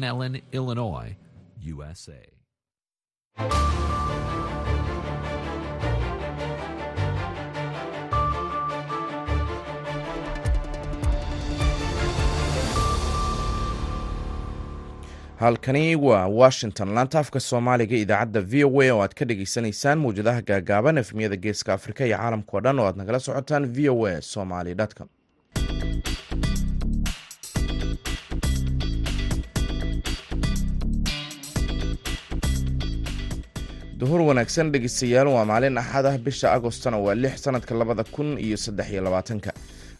Ellen, Illinois, USA. halkani waa washington laanta afka soomaaliga idaacadda v o a oo aad ka dhagaysanaysaan mawjadaha gaagaaban efmiyada geeska afrika iyo caalamkao dhan oo aad nagala socotaan v o a somaly com duhur wanaagsan dhegeystayaal waa maalin axad ah. Bisha agostona waa lix sanadka labada kun iyo saddex iyo labaatanka.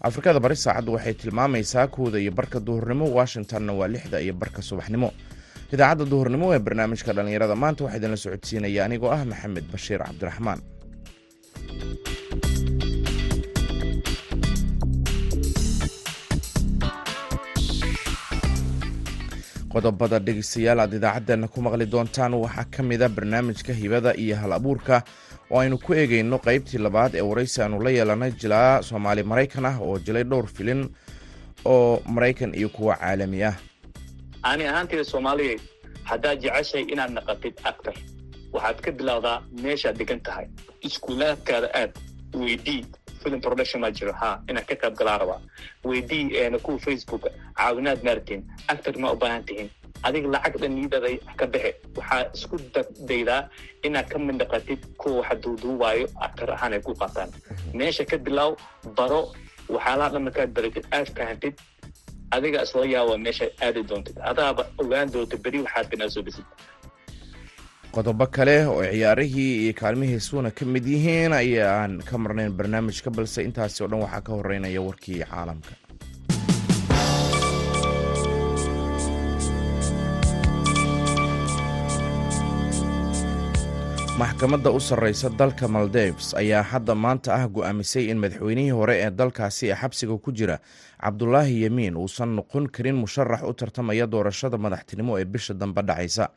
Afrikada bari saacaddu waxay tilmaamaysaa kowda iyo barka duhurnimo. Washingtonna waa lixda iyo barka subaxnimo. Idaacadda duhurnimo ee barnaamijka dhallinyarada maanta waxaa idinla socodsiinaya anigoo ah maxamed bashiir cabdiraxmaan qodobada dhegeystayaal aad idaacaddeenna ku maqli doontaan waxaa ka mid a barnaamijka hibada iyo hal abuurka oo aynu ku eegayno qeybtii labaad ee waraysi aanu la yeelanay jilaa soomaali maraykan ah oo jilay dhowr filin oo maraykan iyo kuwa caalami ah. Ani ahaantayda soomaaliya haddaad jeceshahay inaad naqatid actor waxaad ka bilowdaa meeshaad degan tahay. Iskuulaadkaada aad weydii film production maa jiro ha inaad ka qayb galaa rabaa weydii kuwa facebook caawinaad maartiin actor ma u baahan tihiin adiga lacag dhan niidaday ka baxe waxaa isku daydaa inaad ka mid naqatid kuwa waxa duuduubaayo actor ahaan ay ku qaataan meesha ka bilaaw baro waxyaalaha dhan markaad baratid aad fahantid adiga isla yaaba meesha aadi doontid adaaba ogaan doonta beri waxaad binaa soo dhisid qodobo kale oo ciyaarihii iyo kaalmihiisuuna ka mid yihiin ayaan ka marnayn barnaamijka balse intaasi oo dhan waxaa ka horeynaya warkii caalamka. Maxkamadda u sarreysa dalka maldeves ayaa hadda maanta ah go'aamisay in madaxweynihii hore ee dalkaasi ee xabsiga ku jira cabdulaahi yemiin uusan noqon karin musharax u tartamaya doorashada madaxtinimo ee bisha dambe dhacaysa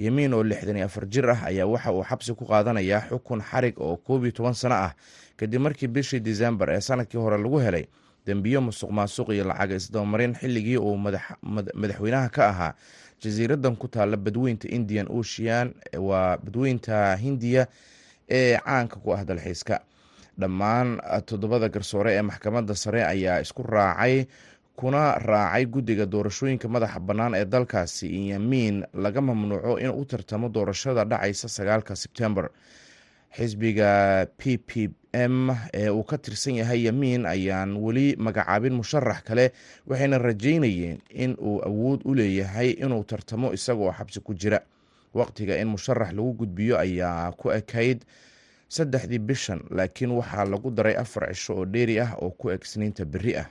yemiin oo lixdan iyo afar jir ah ayaa waxa uu xabsi ku qaadanayaa xukun xarig oo koob iyo toban sano ah. Kadib markii bishii disembar ee sannadkii hore lagu helay dembiyo musuq maasuq iyo lacaga isdabamarin xilligii uu madaxweynaha ka ahaa. Jasiiradan ku taalla badweynta indian ocean waa badweynta hindiya ee caanka ku ah dalxiiska. Dhammaan toddobada garsoore ee maxkamadda sare ayaa isku raacay kuna raacay guddiga doorashooyinka madaxa bannaan ee dalkaasi in yamiin laga mamnuuco in u tartamo doorashada dhacaysa sagaalka sebtembar xisbiga p p m ee uu ka tirsan yahay yamiin ayaan weli magacaabin musharax kale waxayna rajeynayeen in uu awood u leeyahay inuu tartamo isagoo xabsi ku jira. Waqtiga in musharax lagu gudbiyo ayaa ku ekayd saddexdii bishan laakiin waxaa lagu daray afar cisho oo dheeri ah oo ku eg sniinta berri ah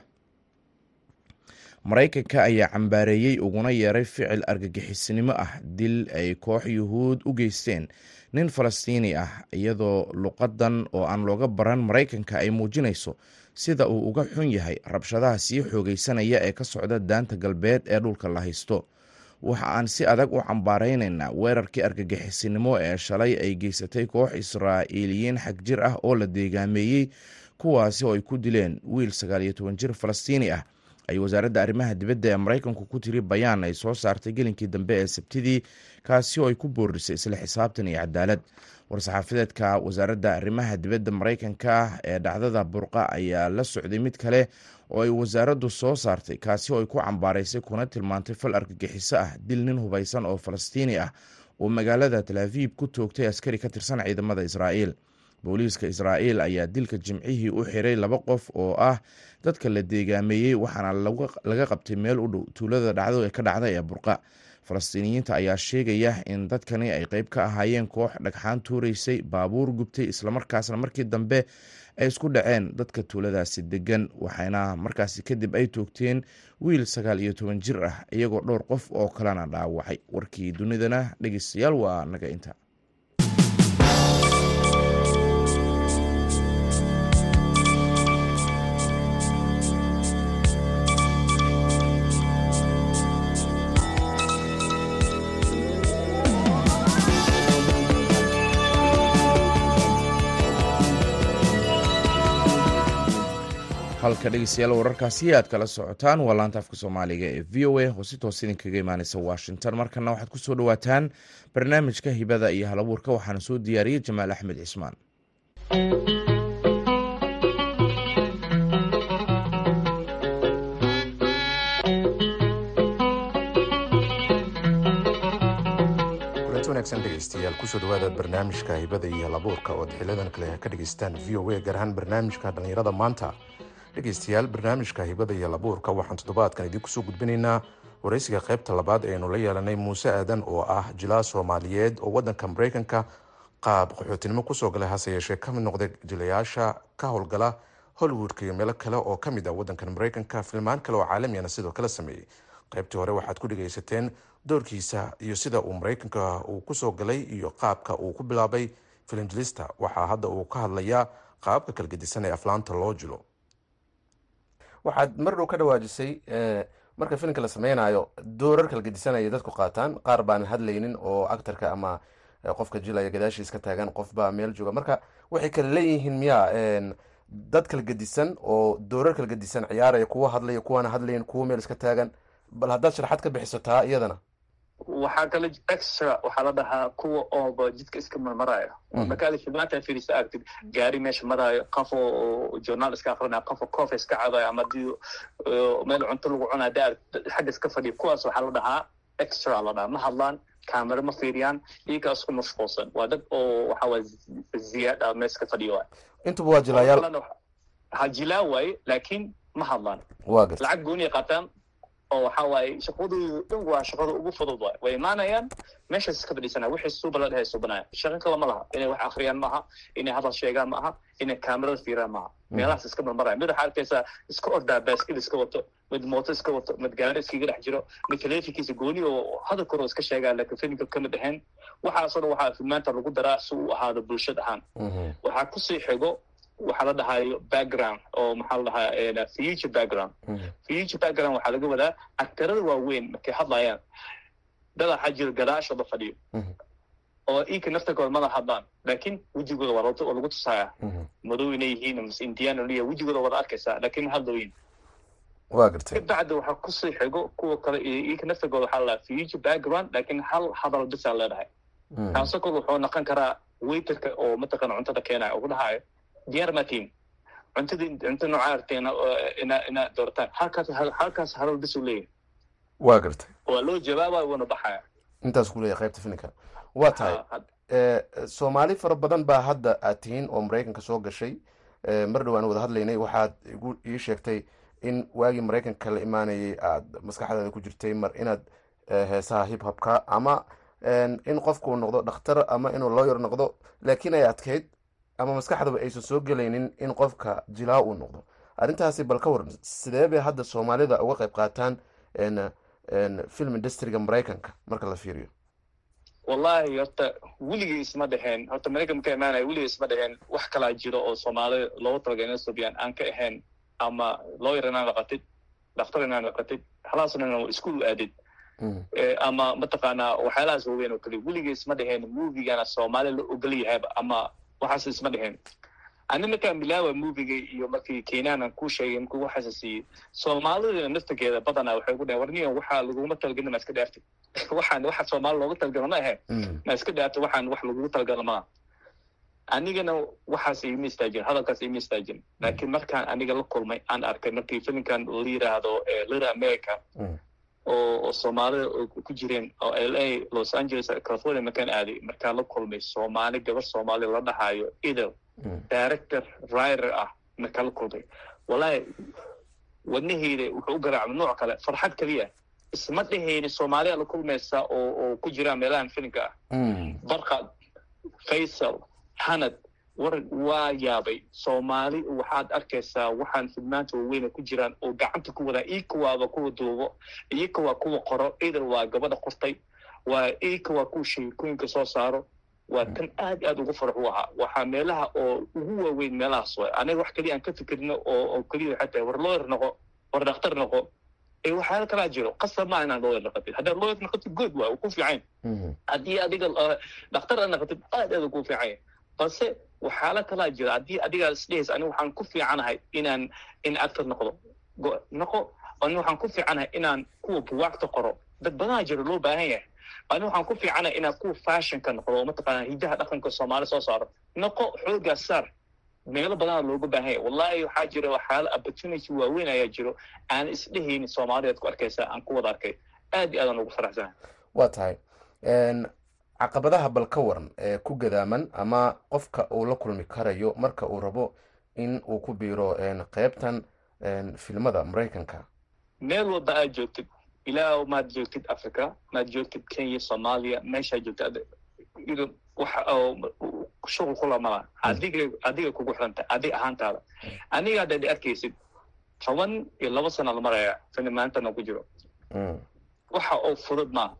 maraykanka ayaa cambaareeyey uguna yeeray ficil argagixisnimo ah dil ay koox yuhuud u geysteen. Nin falastiini ah iyadoo luqadan oo aan looga baran maraykanka ay muujinayso sida uu uga xun yahay rabshadaha sii xoogeysanaya ee ka socda daanta galbeed ee dhulka la haysto. Waxa aan si adag u cambaaraynaynaa weerarkii argagixisinimo ee shalay ay geysatay koox israa'iiliyiin xag jir ah oo la deegaameeyey kuwaasi oo ay ku dileen wiil sagaal iyo toban jir falastiini ah ay wasaaradda arrimaha dibadda ee maraykanku ku tiri bayaan ay soo saartay gelinkii dambe ee sabtidii kaasi oo ay ku boorisay isla xisaabtan iyo cadaalad. War-saxaafadeedka wasaaradda arrimaha dibadda maraykanka ee dhacdada burqa ayaa la socday mid kale oo ay wasaaraddu soo saartay kaasi oo ay ku cambaaraysay kuna tilmaantay fal argagixiso ah dil nin hubaysan oo falastiini ah oo magaalada talaafiib ku toogtay askari ka tirsan ciidamada israa'iil booliiska israa'iil ayaa dilka jimcihii u xiray laba qof oo ah dadka la deegaameeyey waxaana laga qabtay meel u dhow tuulada dhacdo ee ka dhacda ee burqa. Falastiiniyiinta ayaa sheegaya in dadkani ay qeyb ka ahaayeen koox dhagxaan tuuraysay baabuur gubtay islamarkaasna markii dambe ay isku dhaceen dadka tuuladaasi degan waxaana markaasi kadib ay toogteen wiil sagaal iyo toban jir ah iyagoo dhowr qof oo kalena dhaawacay. Warkii dunidana dhegeystayaal waa naga inta halka dhegeystayaal wararkaasi aad kala socotaan. Waa laanta afka soomaaliga ee v o a. Oo si toos idinkaga imaaneysa washington. Markana waxaad ku soo dhawaataan barnaamijka hibada iyo halabuurka. Waxaana soo diyaariyey jamaal axmed cismaan. Dhegeystayaal. Kusoo dhawaada barnaamijka hibada iyo halabuurka. Oo ad xiliyadan kale ka dhegeystaan v o a gaar ahaan barnaamijka dhallinyarada maanta dhegeystayaal barnaamijka hibada iyo halabuurka waxaan toddobaadkan idin ku soo gudbinaynaa waraysiga qaybta labaad eenu la yeelanay muuse aadan oo ah jilaa soomaaliyeed oo wadanka mareykanka qaab qaxootinimo ku soo galay hase yeeshee ka mid noqday jilayaasha ka howlgala hollywoodka iyo meelo kale oo ka mid ah wadankan mareykanka filmaan kale oo caalamiyana sidoo kale sameeyey. Qaybtii hore waxaad ku dhegeysateen doorkiisa iyo sida uu mareykanka uu ku soo galay iyo qaabka uu ku bilaabay filimjilista waxaa hadda uu ka hadlayaa qaababka kala ee aflaanta loo jilo waxaad mar dhow ka dhawaajisay marka filimka la sameynayo doorar kala gedisanaya dadku qaataan. Qaar baan hadlaynin oo actarka ama qofka jilaya gadaashiis ka taagan qof baa meel jooga. Marka waxay kala leeyihiin miya dad kala gedisan oo doorar kala gedisan ciyaaraya kuwa hadlaya kuwaana hadlayn kuwa meel iska taagan. Bal haddaad sharaxaad ka bixiso taa iyadana waxaa kale extra waxaa la dhahaa kuwa ooba jidka iska marmaraayo markaad filmaanta fiirisa aragtid gaari meesha maraayo qof oo journaal iska akrinaya qof oo coffee iska cadayo ama haddii meel cunto lagu cunaa haddii xagga iska fadhiyo. Kuwaas waxaa la dhahaa extra la dhahaa ma hadlaan camera ma fiiriyaan iyagaa isku mashquulsan. Waa dad oo waxa waa ziyaada meel iska fadhiyo waay. Intuba waa jilaayaal ha jilaa waaye laakiin ma hadlaan. Lacag gooniya qaataan oo waxa waaye shaqadoodu dhan waa shaqada ugu fudud waay. Way imaanayaan meeshaas iska fadhiisanaya wixii suuba la dhahay suubanaya shaqo kale ma laha. Inay wax akhriyaan maaha inay hadal sheegaan maaha inay kaamerada fiiraan maaha meelahaas iska marmaraya mid waxaa arkaysaa iska ordaa baaskil iska wato mid mooto iska wato mid gaari iskaga dhex jiro mid teleefonkiisa gooni oo hadal kor oo iska sheegaa laakiin filimka kama dhexeen waxaasoo dhan waxaa filmaanta lagu daraa si uu ahaado bulshad ahaan. Waxaa ku sii xigo waxaa la dhahayo background oo maxaa la dhahaa future background. Future background waxaa laga wadaa actarada waaweyn markay hadlayaan. Dad waxaa jiro gadaashooda fadhiyo. Oo iinka naftarkooda mada hadlaan laakiin wejigooda waa lagu tusaaya madow inay yihiin mise indiana liya wejigooda wada arkaysaa laakiin ma hadlooyin waa gartay. Kabacdi waxaa ku sii xigo kuwa kale iinka naftarkooda waxaa la dhahaa future background laakiin hal hadal bisaa leedahay kaasoo kale wuxuu noqon karaa waiterka oo mataqana cuntada keenaya ugu dhahayo diyaar matiin cuntadii cunto noocaa arteen ina ina doortaan. Halkaas halkaas hadal bis uu leeyahay. Waa gartay. Waa loo jawaabaya wuuna baxaya intaas ku qaybta filimka waa tahay soomaali fara badan baa hadda aad tihiin oo maraykanka soo gashay. Mar dhow aan wada hadlaynay waxaad igu ii sheegtay in waagii maraykanka la imaanayay aad maskaxdaada ku jirtay mar inaad heesaha hip hopka ama in qofku noqdo dhakhtar ama inuu lawyer noqdo. Laakiin ay adkayd ama maskaxdaba aysan soo gelaynin in qofka jilaa uu noqdo. Arrintaasi bal ka waran sidee bay hadda soomaalida uga qayb qaataan film industriga maraykanka? Marka la fiiriyo. Wallahi horta weligay isma dheheen horta maraykan marka imaanaya weligay isma dheheen wax kalaa jiro oo soomaali loogu talagalay inay subiyaan aan ka ahayn ama lawyer inaan naqatid dhakhtar inaan naqatid halaasna inaan iskuul aadid. Ama mataqaanaa waxyaalahaas waaweyn oo kale. Weligay isma dheheen movigana soomaali la ogol yahayba ama waxaas isma dheheen ani markaan bilaawa moviga iyo markii kenyanan ku sheegay markuu waxaasa siiyey soomaalida naftageeda badanaa waxay ku dhaheen warniyan waxaa laguma talagelin ma iska dhaaftid waxaan waxa soomaali looga talagala ma ahe. Ma iska dhaaftid waxaan wax lagugu talagala maa anigana waxaas iima istaajin hadalkaas iima istaajin laakiin markaan aniga la kulmay aan arkay markii filimkan la yiraahdo little america oo oo soomaalida ku jireen oo l a los angeles california markaan aaday markaan la kulmay soomaali gabar soomaali la dhahayo idol director writer ah markaan la kulmay. Wallahi wadnaheyda wuxuu u garaacmay nooc kale farxad keliya. Isma dhehayni soomaaliya la kulmaysa oo oo ku jiraan meelahan filimka ah. Barkad faysal hanad war waa yaabay. Soomaali waxaad arkaysaa waxaan fidmaanta waaweyna ku jiraan oo gacanta ku wadaa ika waaba kuwa duubo ika waa kuwa qoro idal waa gabadha qortay waa ika waa kuwa sheekooyinka soo saaro waa tan aad aad ugu farax u ahaa. Waxaa meelaha oo ugu waaweyn meelahaas waay. Aniga wax keliya aan ka fikirno oo keliya waxay tahay war lawyer noqo war dhakhtar noqo ee waxyaala kalaa jiro. Qasab maa inaan lawyer noqotid haddaad lawyer noqotid good waay ku fiican haddii adiga dhakhtar aad noqotid aad aad ugu fiican balse waxyaala kalaa jira. Haddii adigaa isdhehaysa aniga waxaan ku fiicanahay inaan in actor noqdo. Noqo ani waxaan ku fiicanahay inaan kuwa buwaagta qoro. Dad badanaa jiro loo baahan yahay. Ani waxaan ku fiicanahay inaan kuwa fashionka noqdo oo mataqaana hidaha dhaqanka soomaali soo saaro. Noqo xoogaas saar. Meelo badanaa looga baahan yahay. Wallahi waxaa jira waxyaala opportunity waaweyn ayaa jiro. Aan isdhehaynin soomaaliyaad ku arkaysa aan ku wada arkay. Aad iyo aadaan ugu faraxsanahay. Waa tahay caqabadaha bal ka waran ee ku gadaaman ama qofka uu la kulmi karayo marka uu rabo in uu ku biiro qeybtan filmada maraykanka. Meel walba aad joogtid. Ilaa maad joogtid africa maad joogtid kenya soomaaliya meeshaad joogtid. Shuqul kula mala adiga adiga kugu xiranta adig ahaantaada. Aniga haddaad arkaysid toban iyo laba sana la maraya filimaantana ku jiro. Waxa oo fudud maaha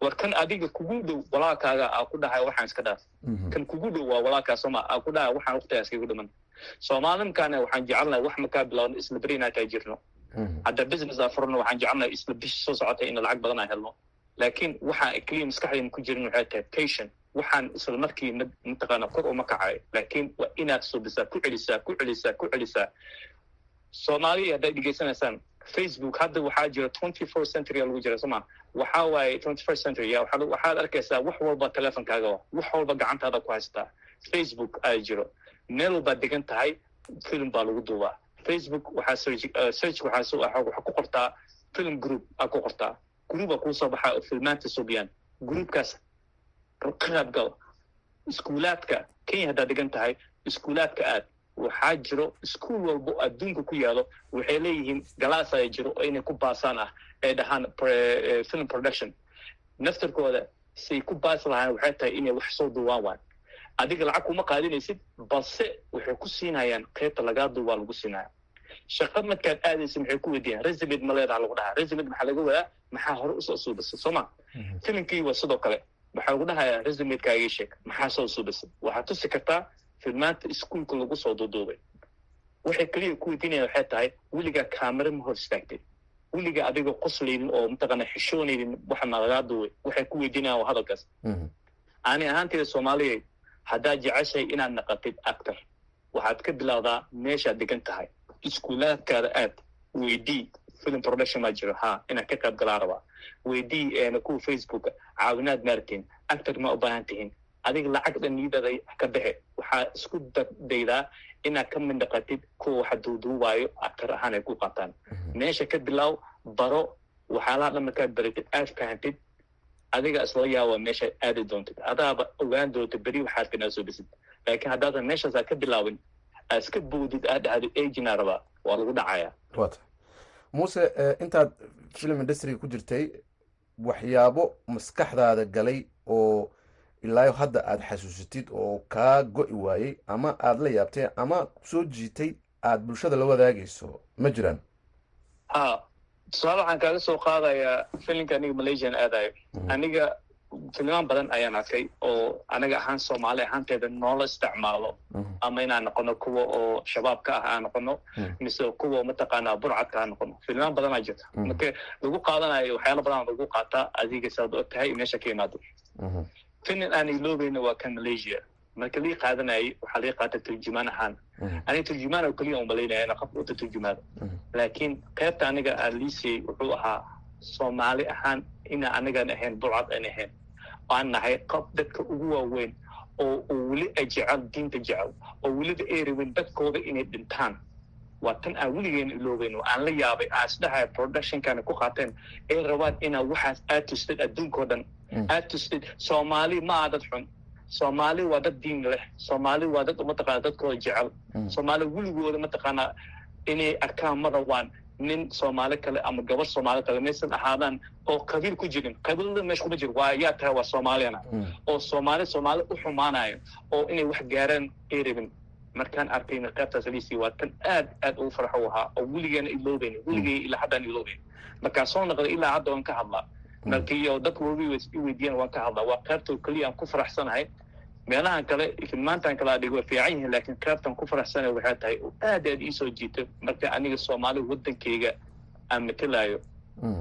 war kan adiga kugu dhow walaalkaaga aa ku dhahay waxaan iska dhaaf. Kan kugu dhow waa walaalkaa sooma aa ku dhahay waxaan waqtigaas kaga dhiman. Soomaalimkaana waxaan jecelnahay wax makaa bilowno isla beri inaa taa jirno. Hadda business aa furno waxaan jecelnahay isla bishi soo socotay in lacag badan aa helno. Laakiin waxaan keliya maskaxdayna ku jirin waxay tahay patient. Waxaan isla markii mataqaana kor uma kacayo laakiin waa inaad subisaa ku celisaa ku celisaa ku celisaa. Soomaaliya haddaad dhegeysanaysaan facebook hadda waxaa jira twenty four century lagu jira soma waxaa waaye twenty first century waxaad arkaysaa wax walba teleefonkaaga wax walba gacantaada ku haysataa facebook aa jiro. Meel walbaad degan tahay film baa lagu duubaa. Facebook waxaa search search waxaa waxaa ku qortaa film group aa ku qortaa. Groupa kuu soo baxaa filmaanta subiyaan groupkaas qaab gal iskuulaadka kenya haddaad degan tahay iskuulaadka aad waxaa jiro iskuol walba oo adduunka ku yaalo. Waxay leeyihiin galaas aya jiro oo inay ku baasaan ah ay dhahaan film production. Naftarkooda say ku baasi lahaan waxay tahay inay wax soo duwaan. Waan adiga lacag kuma qaadinaysid balse waxay ku siinayaan qaybta lagaa duwaa lagu siinaya shaqad markaad aadaysa maxay ku weydiiyaan? Resumed ma leedaha lagu dhahaa. Resumed maxaa laga wadaa? Maxaa hore u soo suubisay soo ma? Filimkii waa sidoo kale. Waxaa lagu dhahayaa? Resumedkaagii sheeg. Maxaa soo suubisay waxaad tusi kartaa filmaanta iskuolka lagu soo duuduubay. Waxay keliya ku weydiinayaan waxay tahay weligaa kaamera ma hor istaagtay. Weligaa adiga qoslaynin oo mataqaana xishoonaynin waxa nalagaa duubay waxay ku weydiinayaan waa hadalkaas. Ani ahaanteeda soomaaliya haddaad jeceshahay inaad naqatid actor waxaad ka bilowdaa meeshaad degan tahay. Iskuulaadkaada aad weydii film production maa jiro ha inaad ka qayb galaa rabaa weydii kuwa facebooka caawinaad maartiin actor ma u baahan tihiin adiga lacag dhan niidada ka baxe waxaa isku daydaa inaad ka mid naqatid kuwa waxa duuduubaayo actor ahaan ay ku qaataan. Meesha ka bilaaw baro waxyaalaha dhan markaad baratid aad fahantid adiga isla yaaba meeshaad aadi doontid. Adaaba ogaan doonta beri waxaad kanaa soo bisid. Laakiin haddaadan meeshaas aad ka bilaawin aad iska boodid aad dhahdo agina rabaa. Waa lagu dhacayaa wa tahay muuse intaad film industryga ku jirtay waxyaabo maskaxdaada galay oo ilaayo hadda aada xasuusatid oo kaa go-i waayey ama aada la yaabtay ama soo jiitay aada bulshada la wadaagayso ma jiraan. Ha tusaale waxaan kaaga soo qaadayaa filimka aniga malaysian aadayo aniga filmaan badan ayaan arkay oo anaga ahaan soomaali ahaanteeda noola isticmaalo. Ama inaan noqono kuwa oo shabaabka ah aan noqono mise kuwa mataqaanaa burcadka aan noqono. Filmaan badanaa jirta. Marka lagu qaadanayo waxyaala badan lagu qaataa adiga saad og tahay meesha ka imaado filim aan iloobayna waa kan malaysia. Marka lii qaadanayay waxaa lii qaata turjumaan ahaan. Aniga turjumaan oo keliya u malaynaya ina qofka uta turjumaado laakiin qaybta aniga aan liisiyey wuxuu ahaa soomaali ahaan ina anigaan ahayn burcad aan ahayn. Aan nahay qof dadka ugu waaweyn oo weli jecel diinta jecel oo weliba ay rabin dadkooda inay dhintaan waa tan aan weligeena iloobayn oo aan la yaabay aan isdhahay productionkana ku qaateen ay rabaan inaa waxaas aad tustid adduunkao dhan. Aad tustid soomaali ma aha dad xun. Soomaali waa dad diin leh. Soomaali waa dad mataqaana dadkooda jecel. Soomaali weligooda mataqaanaa inay arkaan ma rabaan nin soomaali kale ama gabar soomaali kale maysan ahaadaan oo qabiil ku jirin. Qabiilada meesha kuma jiro. Waa yaa tahay waa soomaaliyana. Oo soomaali soomaali u xumaanayo oo inay wax gaaraan ay rabin markaan arkayna qaybtaas liisii waa tan aad aad ugu farxo ahaa oo weligeena iloobayn weligey ilaa haddaan iloobayn markaan soo noqday ilaa hadda waan ka hadlaa. Markiiyo dadka wabi i weydiiyaan waan ka hadlaa. Waa qaybta keliya aan ku faraxsanahay. Meelahan kale filmaantan kale adhig way fiican yihiin laakiin qaybtan ku faraxsanahay waxay tahay oo aad aad iisoo jiito. Marka aniga soomaali waddankeyga aan matalaayo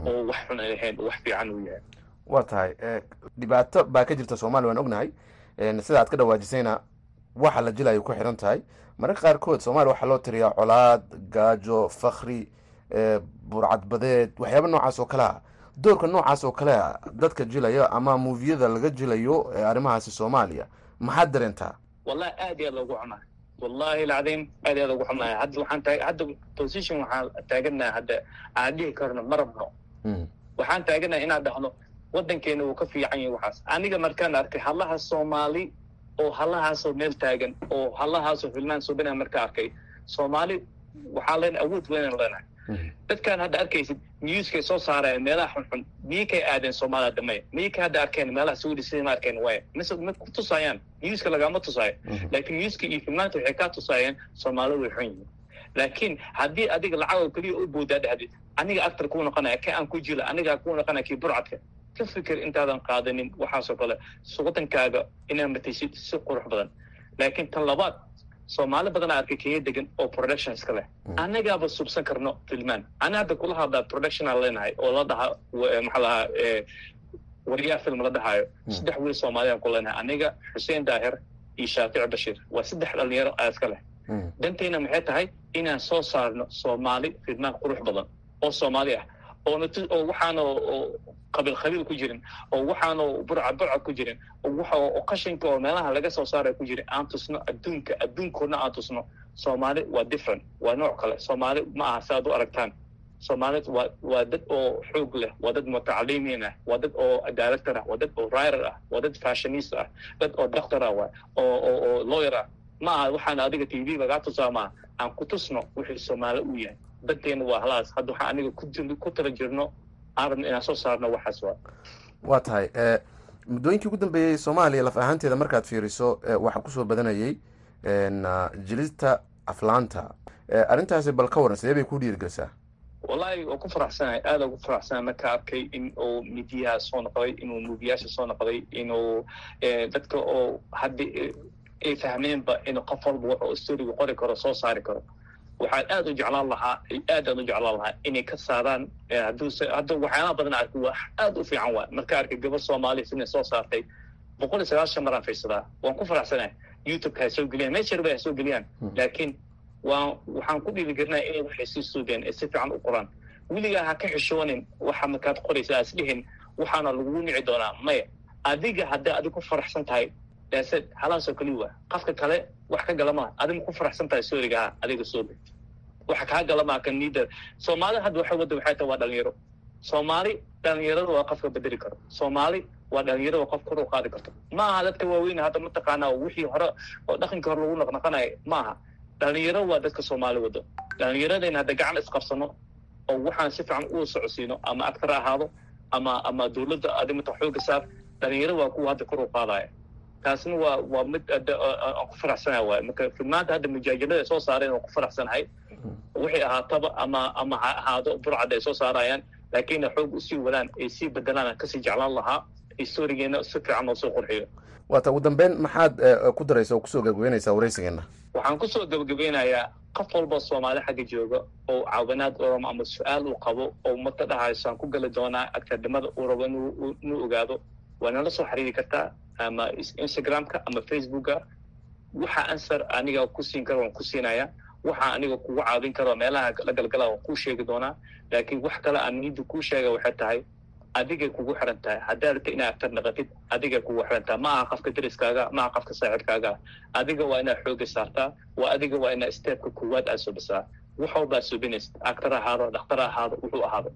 oo wax xun ay ahayn wax fiican uu yahay. Waa tahay dhibaato baa ka jirta soomaaliya waan ognahay. Sida aad ka dhawaajisayna waxa la jilayo ku xiran tahay. Mararka qaarkood soomaaliya waxaa loo tiriyaa colaad gaajo fakri burcadbadeed waxyaaba noocaas oo kale ah. Doorka noocaas oo kale a dadka jilaya ama muufiyada laga jilayo arrimahaasi soomaaliya maxaad dareentaa wallahi aad iyo aad loogu xunahay wallahi alcadiim aad iyo aad ugu xunahay hadda waxaan taag hadda position waxaan taaganahay hadda aan dhihi karno ma rabno. Waxaan taaganahay inaan dhahno waddankeena wuu ka fiican yahay waxaas. Aniga markaan arkay hallaha soomaali oo hallahaasoo meel taagan oo hallahaasoo filmaan subina marka arkay. Soomaali waxaa leen awood weynan leenahay. Dadkaan hadda arkaysid newskay soo saareen meelaha xunxun miyay kay aadeen soomaalida damaya miyay ka hadda arkeen meelaha saudi sida ma arkeen? Waaya mise ma ku tusaayaan newska lagama tusaayo. Laakiin newska iyo filmaanta waxay kaa tusaayeen soomaalida way xun yihiin. Laakiin haddii adiga lacag oo keliya u boodaa dhahdi aniga actor kuu noqonaya ka aan ku jila aniga kuu noqonaya kii burcadka ka fikir intaadan qaadanin waxaasoo kale wadankaaga inaad mataysid si qurux badan. Laakiin tan labaad soomaali badanaa arkay kenya degan oo production iska leh. Annagaaba subsan karno filmaan ana hadda kula hadlaa productionaa leenahay oo la dhaha maxaa lahaa wariyaa film la dhahaayo. Saddex wiil soomaaliyaan ku leenahay. Aniga xuseen daahir iyo shaafic bashir waa saddex dhalinyaro aa iska leh. Dantayna maxay tahay inaan soo saarno soomaali filmaan qurux badan oo soomaali ah oo waxaana qabiil qabiil ku jirin oo waxaana burca burca ku jirin oo qashinka oo meelaha laga soo saaray ku jirin aan tusno adduunka adduunkoodna aan tusno. Soomaali waa different waa nooc kale. Soomaali ma aha si aad u aragtaan. Soomaali waa dad oo xoog leh waa dad mutacalimiin ah waa dad oo director ah waa dad oo writer ah waa dad fashionist ah dad oo doctor ah waa oo lawyer ah. Ma aha waxaan adiga t v lagaa tusaa maaha aan ku tusno wixii soomaali u yahay danteena waa halaas hadda waxaan aniga ku tala jirno aan rabno inaan soo saarno waxaas waa. Waa tahay. Muddooyinkii ugu dambeeyey soomaaliya laf ahaanteeda markaad fiiriso waxaa ku soo badanayay jilista aflaanta. Arrintaasi bal ka waran sidee bay ku dhiirigelisaa? Wallahi waa ku faraxsanahay aada ugu faraxsanahay. Marka arkay in uu midiyaha soo noqday inuu muubiyaasha soo noqday inuu dadka oo haddi ay fahmeenba inuu qof walba wuxuu storiga qori karo soo saari karo waxaan aad u jeclaan lahaa aad aan u jeclaan lahaa inay ka saaraan hadduu hadda waxyaalaha badan arkay waa aad u fiican waa marka arkay gabar soomaaliya sidai soo saartay boqol iyo sagaashan maraan fiirsadaa waan ku faraxsanahay youtube-ka ha soo geliyaan meesha yarba ha soo geliyaan. Laakiin waan waxaan ku dhiirigelinaya inay waxay sii suugeen ee si fiican u qoraan. Weligaa ha ka xishoonin waxa markaad qoraysa aas dhihin waxaana lagugu nici doonaa maya adiga hadday adig ku faraxsan tahay daasad halaasoo waa qofka kale wax ka galama adiga ku faraxsan tahay soorigaha adiga soobe waxa kaa galamaa kan niida soomaalida hadda waxa wadda waxay tahay waa dhalinyaro soomaali dhalinyarada waa qofka bedeli karo. Soomaali waa dhalinyarada qof kor u qaadi karto. Ma aha dadka waaweyn hadda mataqaanaa wixii hore oo dhaqankii hore lagu naqnaqanayo. Ma aha dhalinyaro waa dadka soomaali wado dhalinyaradayna hadda gacan isqabsano oo waxaan si fiican u socodsiino ama actar ahaado ama ama dawladda adimata xooga saar dhalinyaro waa kuwa hadda kor u qaadaya taasna waa waa mid aan ku faraxsanahay waay. Marka filmaanta hadda mujaajalada soo saareen oo ku faraxsanahay waxay ahaataba ama ama ha ahaado burcad ay soo saarayaan laakiin xoog u sii wadaan ay sii bedelaan ka sii jeclaan lahaa historigeena si fiican oo soo qurxiyo. Waata ugu dambeyn maxaad ku daraysa oo ku soo gabagabeynaysaa waraysigeena waxaan ku soo gabagabeynayaa qof walba soomaali xagga jooga oo caawinaad orama ama su'aal uu qabo oo mata dhahayso aan ku geli doonaa akademada uu rabo inuu ogaado waa nala soo xiriiri kartaa ama instagramka ama facebooka. Waxa answer aniga ku siin karo waan ku siinaya waxa aniga kugu caawin karo meelaha la galgala waan kuu sheegi doonaa. Laakiin wax kale aan kuu sheega waxay tahay adigay kugu xiran tahay. Haddaa rabta inaad actar naqatid adigay kugu xiran tahay. Ma aha qofka deriskaaga ma aha qofka saaxiibkaaga. Adiga waa inaad xooga saartaa. Waa adiga waa inaad steepka koowaad aad subisaa wax subinaysid actar ahaado dhakhtar ahaado wuxuu ahaado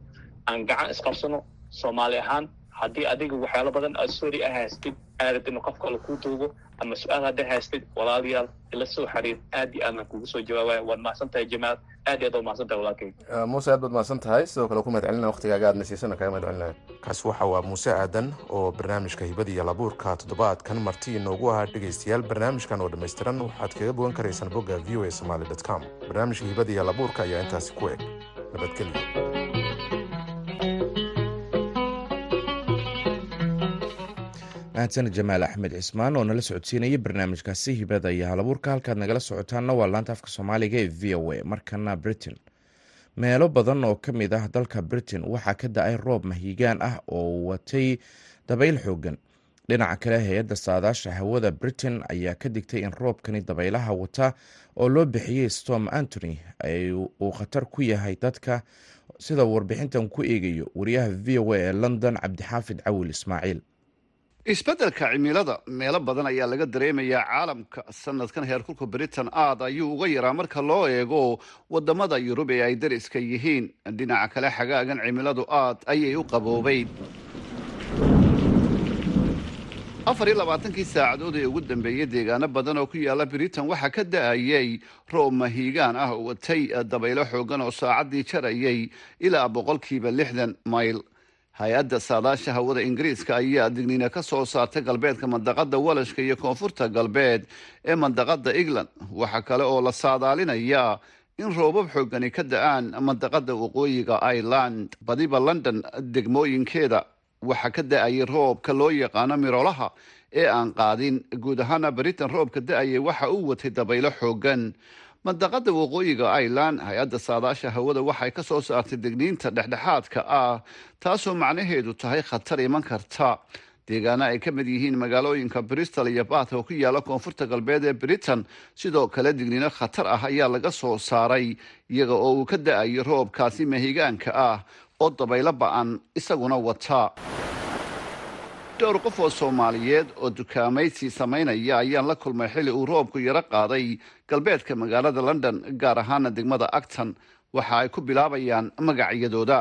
aan gacan isqabsano soomaali ahaan haddii adiga waxyaalo badan aad sori a haystid aadad in qof kale kuu duubo ama su'aal hadda haystid walaalayaal ila soo xiriir aad iyo aadaan kugu soo jawaabaya waad mahadsan tahay jamaal. Aad iyo aad waa mahadsan tahay walaalkay. Muuse aad baad mahadsan tahay. Sidoo kale ku mahad celina waqtigaaga aad nasiisana kaga mahad celinaya kaasi waxa waa muuse aadan oo barnaamijka hibada iyo labuurka toddobaadkan marti inoogu ahaa dhegaystayaal barnaamijkan oo dhammaystiran waxaad kaga bogan karaysaan bogga v o a somaly com. Barnaamijka hibada iyo labuurka ayaa intaasi ku eg. Nabadgelyo mahadsaned jamaal axmed cismaan oo nala socodsiinaya barnaamijkaasi hibada iyo halabuurka halkaad nagala socotaanna waa laanta afka soomaaliga ee v o a. Markana britain. Meelo badan oo ka mid ah dalka britain waxaa ka da'ay roob mahiigaan ah oo watay dabayl xoogan dhinaca kale hay'adda saadaasha hawada britain ayaa ka digtay in roobkani dabaylaha wata oo loo bixiyey storm antony uu khatar ku yahay dadka sida warbixintan ku eegayo wariyaha v o a ee london cabdixaafid cawil ismaaciil isbeddelka cimilada meelo badan ayaa laga dareemayaa caalamka sanadkan heerkulka britain aad ayuu uga yaraa marka loo eego waddamada yurub ee ay dariska yihiin. Dhinaca kale xagaagan cimiladu aad ayay u qaboobeyn afar iyo labaatankii saacadood ee ugu dambeeyey deegaano badan oo ku yaalla britain waxaa ka da'ayay roob mahiigaan ah oo watay dabaylo xoogan oo saacaddii jarayay ilaa boqolkiiba lixdan mayl hay'adda saadaasha hawada ingiriiska ayaa digniina ka soo saartay galbeedka mandaqada walashka iyo koonfurta galbeed ee mandaqada england. Waxaa kale oo la saadaalinayaa in roobab xoogani ka da'aan mandaqada waqooyiga ireland badiba london degmooyinkeeda. Waxaa ka da'ayay roobka loo yaqaano miroolaha ee aan qaadin. Guud ahaana britain roobka da'ayay waxa uu watay dabaylo xoogan mandaqada waqooyiga ireland hay'adda saadaasha hawada waxay ka soo saartay degniinta dhexdhexaadka ah taasoo macnaheedu tahay khatar iman karta. Deegaano ay ka mid yihiin magaalooyinka bristol iyo bath oo ku yaalla koonfurta galbeed ee britain sidoo kale digniino khatar ah ayaa laga soo saaray iyaga oo uu ka da'ayo roobkaasi mahigaanka ah oo dabaylo ba'an isaguna wata dhowr qof oo soomaaliyeed oo dukaamaysi samaynaya ayaan la kulmay xilli uu roobku yaro qaaday galbeedka magaalada london gaar ahaana degmada acton. Waxa ay ku bilaabayaan magacyadooda.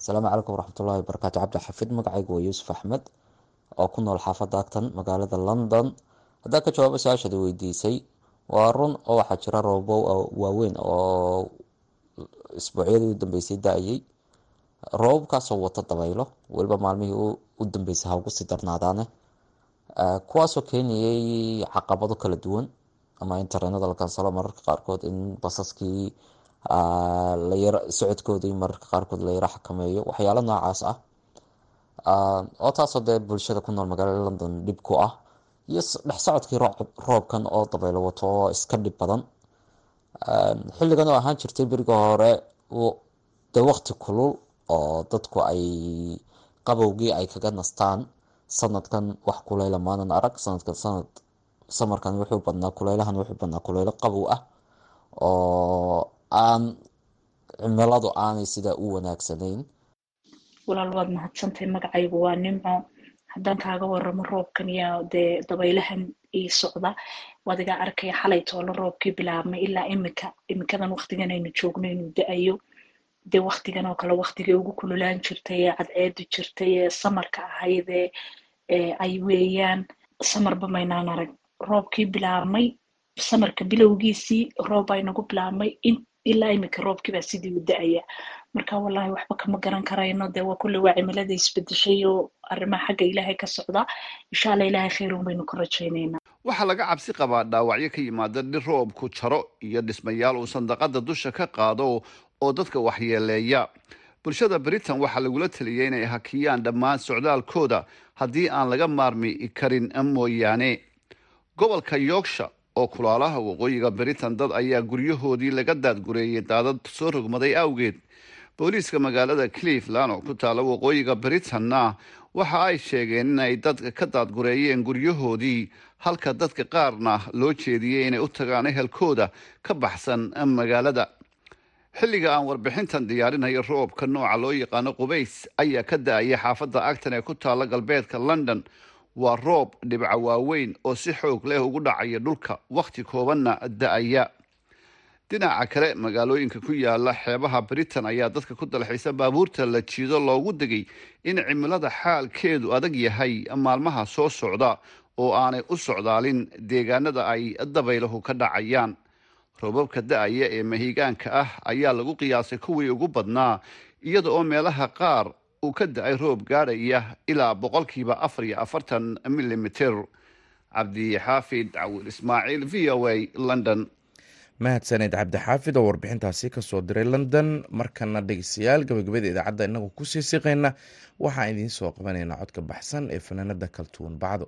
Asalaamu calaykum waraxmatullahi wabarakaatu cabdi xafid magacaygu waa yuusuf axmed oo ku nool xaafadda acton magaalada london. Haddaan ka jawaabo su'aashaada weydiisay waa run oo waxaa jira roobo waaweyn oo isbuucyadii u dambeysay da'ayay. Roobabkaasoo wata dabaylo weliba maalmihii u dambeysay ha ugu sii darnaadaane. Kuwaasoo keenayay caqabado kala duwan ama in tareenada la kansalo mararka qaarkood in basaskii socodkoodii mararka qaarkood la yaro xakameeyo. Waxyaalo noocaas ah. Oo taasoo dee bulshada ku nool magaalada london dhib ku ah iyo dhex socodkii roobkan oo dabaylo wato oo iska dhib badan. Xilligan oo ahaan jirtay beriga hore dee waqti kulul oo dadku ay qabowgii ay kaga nastaan sanadkan wax kuleyla maanan arag. Sanadkan sanad samarkan wuxuu badnaa kuleylahan wuxuu badnaa kuleylo qabow ah oo aan cimiladu aanay sidaa u wanaagsanayn. Walaal waad mahadsantahay magacaygu waa nimco. Haddaan kaaga waramo roobkan iyo dee dabaylahan ii socda waad iga arkaya xalay toolo roobkii bilaabmay ilaa imika. Imikadan waqtigan aynu joogno inuu da'ayo dee waktigan oo kale waktigii ugu kululaan jirtay ee cadceedu jirtay ee samarka ahayd ee ay weeyaan samarba maynaan arag roobkii bilaabmay samarka bilowgiisii roob baa inagu bilaabmay ilaa imika roobkiibaa sidii u da'aya marka wallahi waxba kama garan karayno dee waa kulle waa cimilada isbedeshay oo arrimaha xagga ilaahay ka socda insha alla ilaahay khayruun baynu ka rajaynaynaa waxaa laga cabsi qabaa dhaawacyo ka yimaada dhir roobku jaro iyo dhismayaal uu sandaqada dusha ka qaado oo dadka waxyeeleeya. Bulshada britain waxaa lagula taliyay inay hakiyaan dhammaan socdaalkooda haddii aan laga maarmi karin mooyaane. Gobolka yorksha oo kulaalaha waqooyiga britain dad ayaa guryahoodii laga daadgureeyay daadad soo rogmaday awgeed. Booliiska magaalada cleveland oo ku taala waqooyiga britanna waxa ay sheegeen inay dadka ka daadgureeyeen guryahoodii halka dadka qaarna loo jeediyey inay u tagaan ehelkooda ka baxsan magaalada xilliga aan warbixintan diyaarinayo roobka nooca loo yaqaano qubays ayaa ka da'aya xaafadda acton ee ku taala galbeedka london. Waa roob dhibca waaweyn oo si xoog leh ugu dhacaya dhulka wakhti koobanna da'aya. Dhinaca kale magaalooyinka ku yaalla xeebaha britain ayaa dadka ku dalxiisa baabuurta la jiido loogu degay in cimilada xaalkeedu adag yahay maalmaha soo socda oo aanay u socdaalin deegaanada ay dabaylahu ka dhacayaan roobabka da'aya ee mahigaanka ah ayaa lagu qiyaasay kuwii ugu badnaa iyada oo meelaha qaar uu ka da'ay roob gaadhaya ilaa boqolkiiba afar iyo afartan milimiter cabdixaafid cawil ismaaciil v o a london. Mahadsaneed cabdixaafid oo warbixintaasi ka soo diray london markana dhegeystayaal gabagabada idaacadda inagu ku sii siqayna waxaan idiin soo qabanaynaa codka baxsan ee fanaanada kaltuun bacdo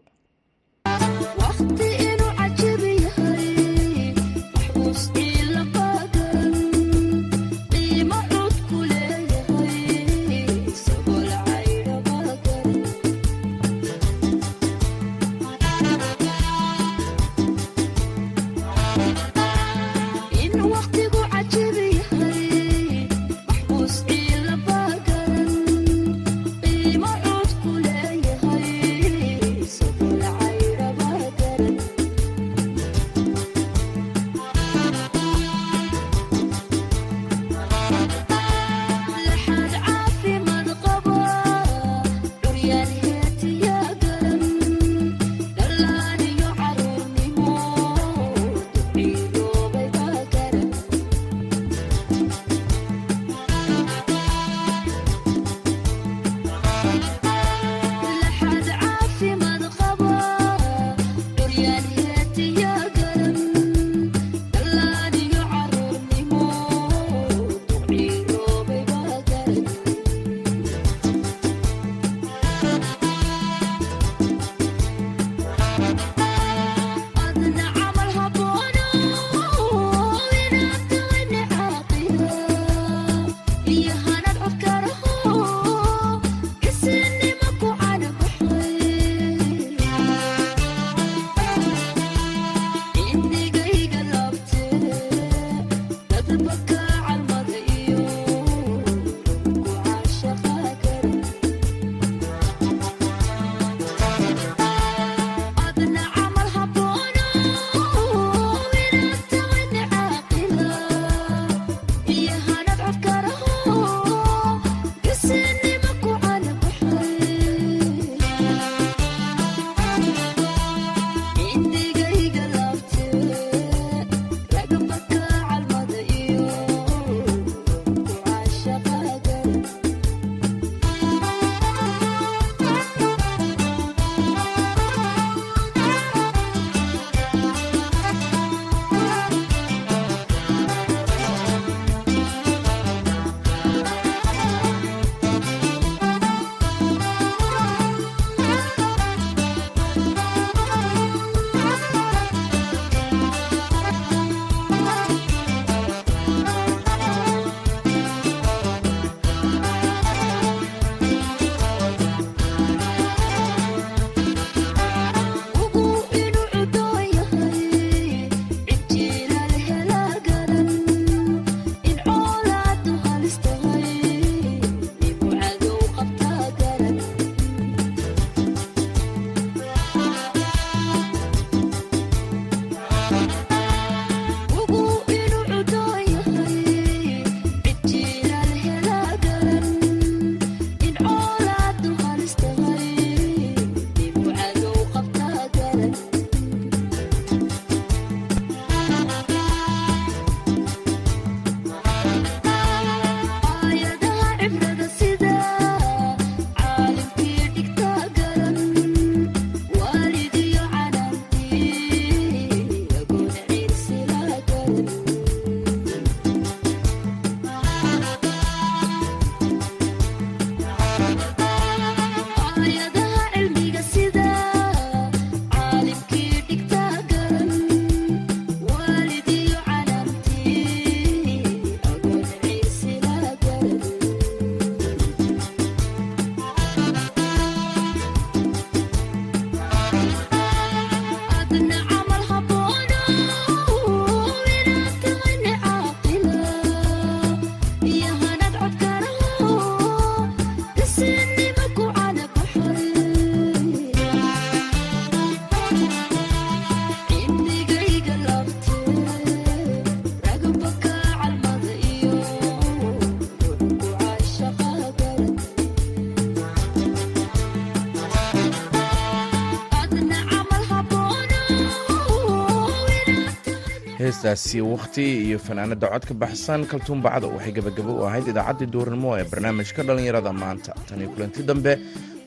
heestaasi wakhti iyo fanaanada cod ka baxsan kaltuumbacdo waxay gebagabo u ahayd idaacaddii duurnimo ee barnaamijka dhallinyarada maanta. Taniyo kulanti dambe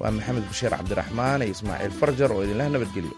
waa maxamed bashiir cabdiraxmaan iyo ismaaciil farjar oo idinlah nabadgelyo